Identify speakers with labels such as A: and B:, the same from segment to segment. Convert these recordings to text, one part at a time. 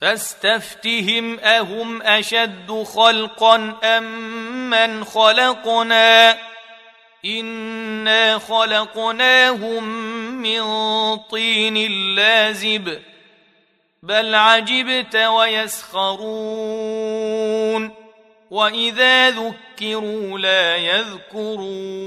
A: فاستفتهم أهم أشد خلقا أم من خلقنا إنا خلقناهم من طين لازب بل عجبت ويسخرون وإذا ذكروا لا يذكرون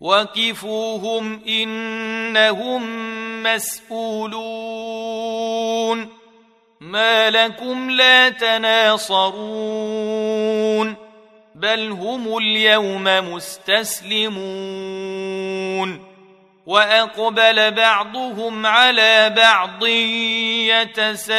A: وكفوهم انهم مسئولون ما لكم لا تناصرون بل هم اليوم مستسلمون واقبل بعضهم على بعض يتساءلون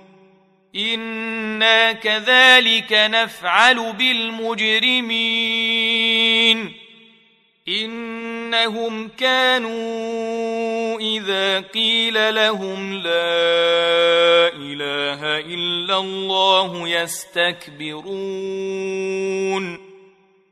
A: أنا كذلك نفعل بالمجرمين انهم كانوا اذا قيل لهم لا اله الا الله يستكبرون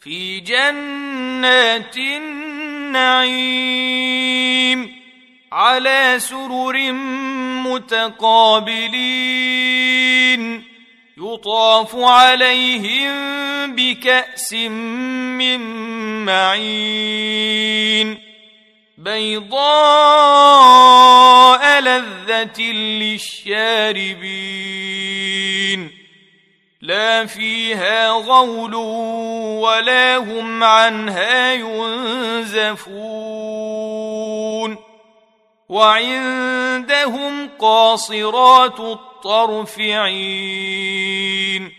A: في جنات النعيم على سرر متقابلين يطاف عليهم بكأس من معين بيضاء لذة للشاربين لا فيها غول ولا هم عنها ينزفون. وعندهم قاصرات الطرف عين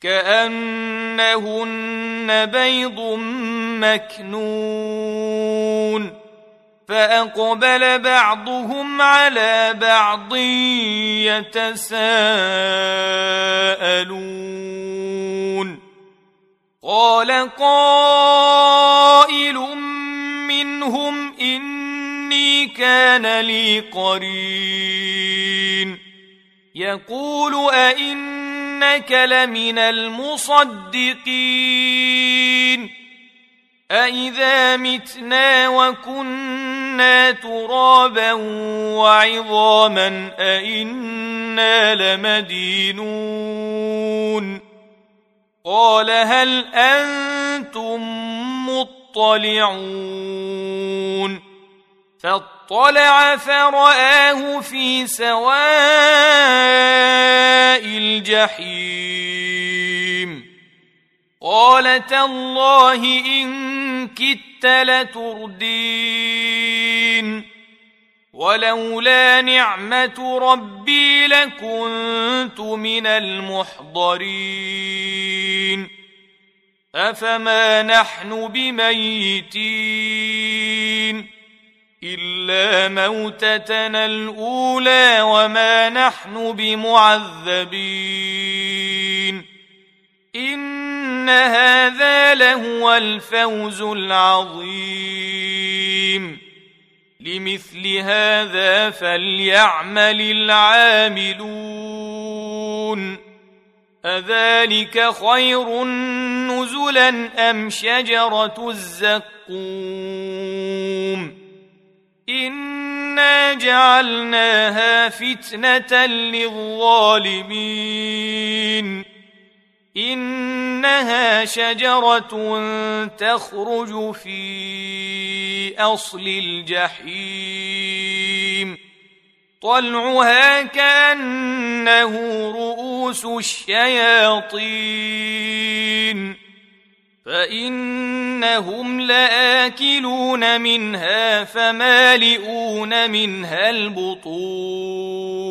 A: كأنهن بيض مكنون. فأقبل بعضهم على بعض يتساءلون. قال قائل منهم إني كان لي قرين. يقول أئنك لمن المصدقين. أئذا متنا وكنا ترابا وعظاما أئنا لمدينون. قال هل أنتم مطلعون؟ فاطلع فرآه في سواء الجحيم. قال تالله إن كدت لتردين. ولولا نعمة ربي لكنت من المحضرين. أفما نحن بميتين؟ إلا موتتنا الأولى وما نحن بمعذبين. إن هذا لهو الفوز العظيم. لمثل هذا فليعمل العاملون. أذلك خير نزلا أم شجرة الزقوم؟ إنا جعلناها فتنة للظالمين. إنها شجرة تخرج في أصل الجحيم. طلعها كأنه رؤوس الشياطين. فإنهم لآكلون منها فمالئون منها البطون.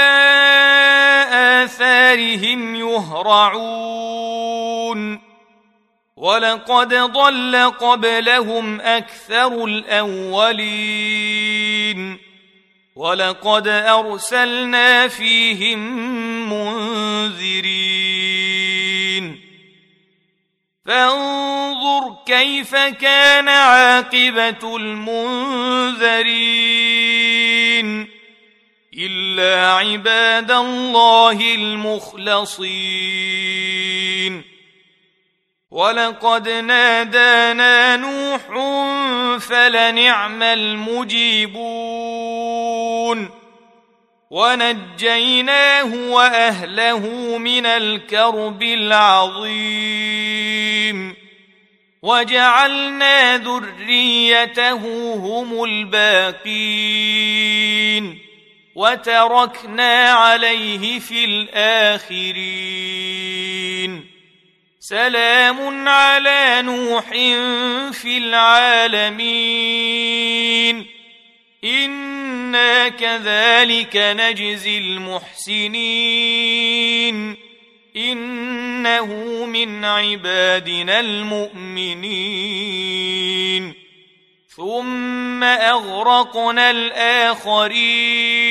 A: آثارهم يهرعون. ولقد ضل قبلهم أكثر الأولين. ولقد أرسلنا فيهم منذرين. فانظر كيف كان عاقبة المنذرين. إلا عباد الله المخلصين. ولقد نادانا نوح فلنعم المجيبون. ونجيناه وأهله من الكرب العظيم. وجعلنا ذريته هم الباقين. وتركنا عليه في الآخرين. سلام على نوح في العالمين. إنا كذلك نجزي المحسنين. إنه من عبادنا المؤمنين. ثم أغرقنا الآخرين.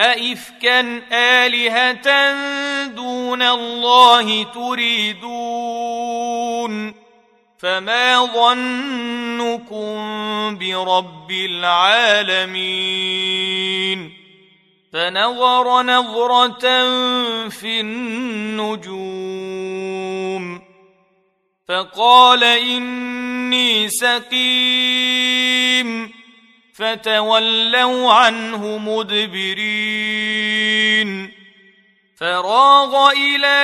A: أئفكا آلهة دون الله تريدون فما ظنكم برب العالمين فنظر نظرة في النجوم فقال إني سقيم فتولوا عنه مدبرين. فراغ إلى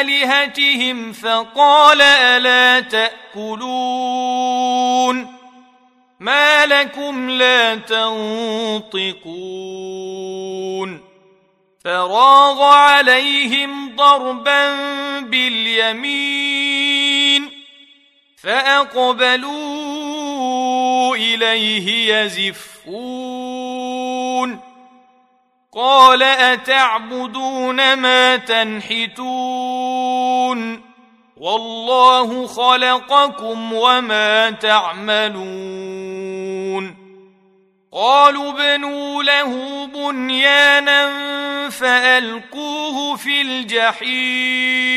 A: آلهتهم فقال ألا تأكلون؟ ما لكم لا تنطقون. فراغ عليهم ضربا باليمين فأقبلوا إليه يزفون. قال أتعبدون ما تنحتون؟ والله خلقكم وما تعملون. قالوا بنوا له بنيانا فألقوه في الجحيم.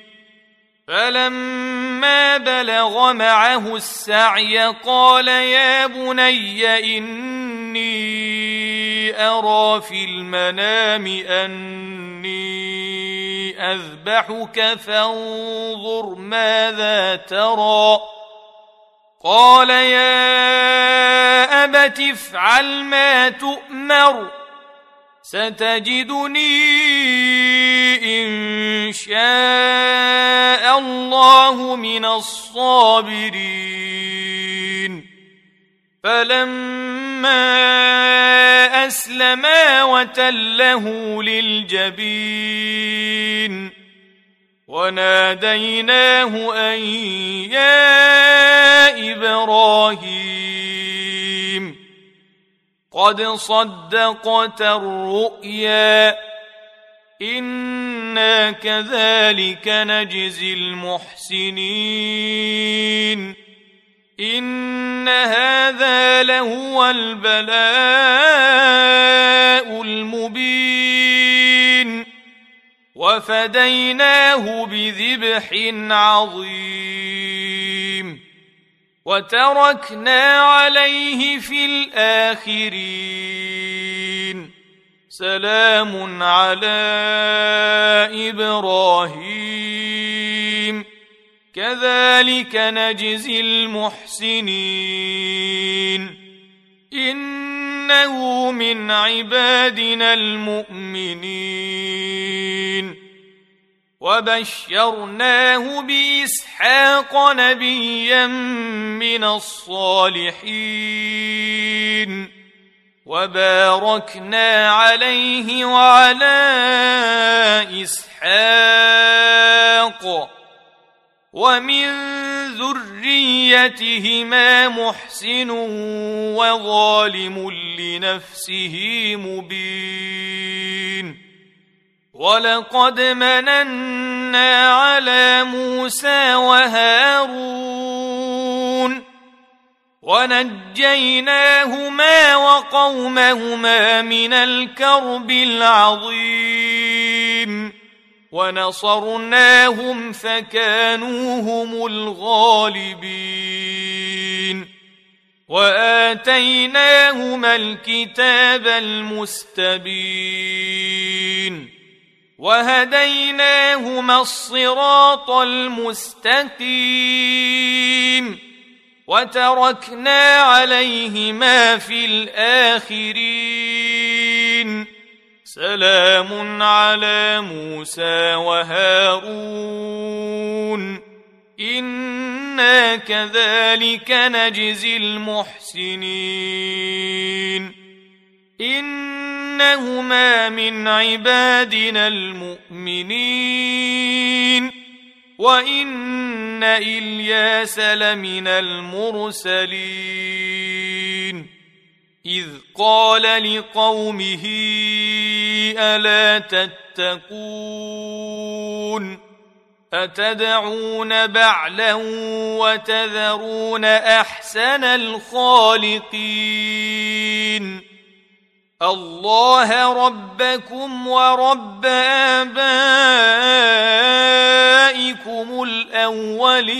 A: فلما بلغ معه السعي قال يا بني اني ارى في المنام اني اذبحك فانظر ماذا ترى قال يا ابت افعل ما تؤمر ستجدني ان شاء الله من الصابرين. فلما أسلما وتله للجبين. وناديناه أن يا إبراهيم قد صدقت الرؤيا. أنا كذلك نجزي المحسنين ان هذا لهو البلاء المبين وفديناه بذبح عظيم وتركنا عليه في الاخرين سلام على إبراهيم. كذلك نجزي المحسنين. إنه من عبادنا المؤمنين. وبشرناه بإسحاق نبيا من الصالحين. وباركنا عليه وعلى إسحاق. ومن ذريته ذريتهما محسن وظالم لنفسه مبين. ولقد مننا على موسى وهارون. ونجيناهما وقومهما من الكرب العظيم ونصرناهم فكانوا هم الغالبين واتيناهما الكتاب المستبين وهديناهما الصراط المستقيم وتركنا عليهما في الآخرين. سلام على موسى وهارون. إنا كذلك نجزي المحسنين. إنهما من عبادنا المؤمنين. وان الياس لمن المرسلين اذ قال لقومه الا تتقون اتدعون بعلا وتذرون احسن الخالقين الله ربكم ورب آبائكم الأولين.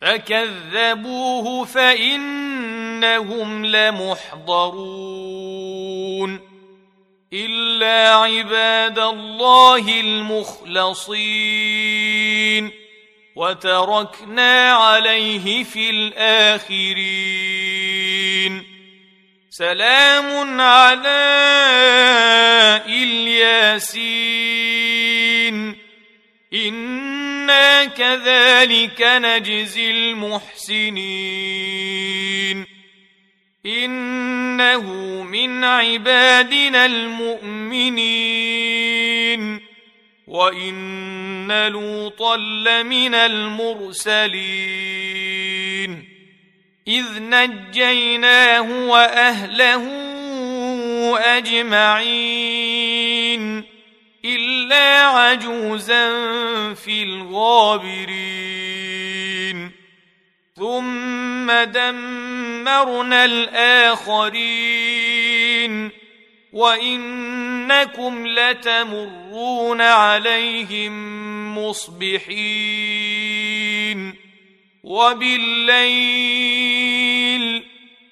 A: فكذبوه فإنهم لمحضرون. إلا عباد الله المخلصين. وتركنا عليه في الآخرين. سلام على إلياسين. إنا كذلك نجزي المحسنين. إنه من عبادنا المؤمنين. وإن لوطا لمن المرسلين. إذ نجيناه وأهله أجمعين إلا عجوزا في الغابرين. ثم دمرنا الآخرين. وإنكم لتمرون عليهم مصبحين. وبالليل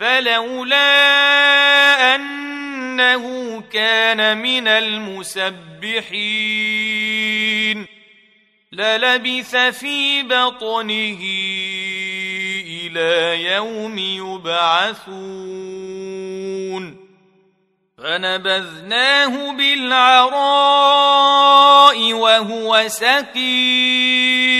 A: فلولا أنه كان من المسبحين للبث في بطنه إلى يوم يبعثون فنبذناه بالعراء وهو سقيم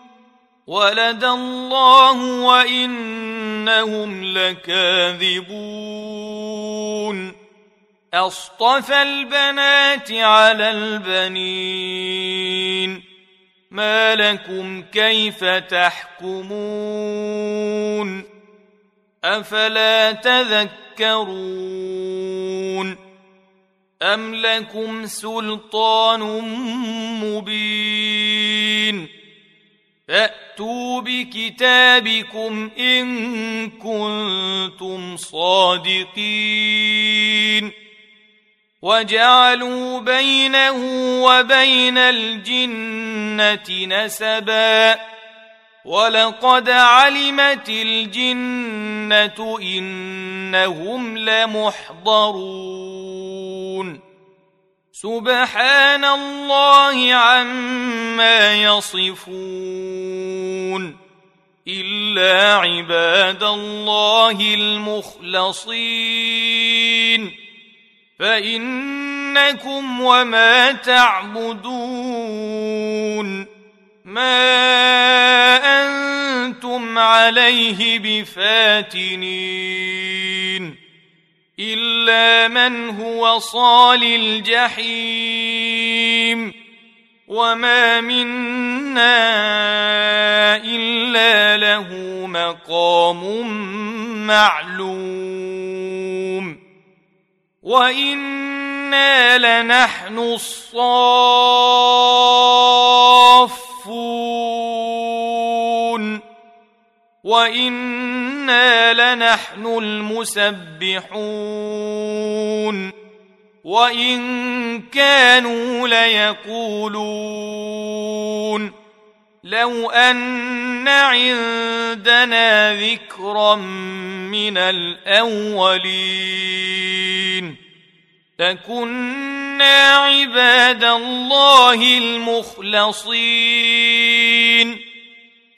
A: ولد الله وان انهم لكاذبون. أصطفى البنات على البنين. ما لكم كيف تحكمون؟ أفلا تذكرون؟ أم لكم سلطان مبين؟ فأتوا بكتابكم إن كنتم صادقين. وجعلوا بينه وبين الجنة نسبا. ولقد علمت الجنة إنهم لمحضرون. سبحان الله عما يصفون إلا عباد الله المخلصين فإنكم وما تعبدون ما أنتم عليه بفاتنين إلا من هو صال الجحيم وما منا إلا له مقام معلوم وإنا لنحن الصافون لنحن المسبحون وان كانوا ليقولون لو ان عندنا ذكرا من الاولين لكنا عباد الله المخلصين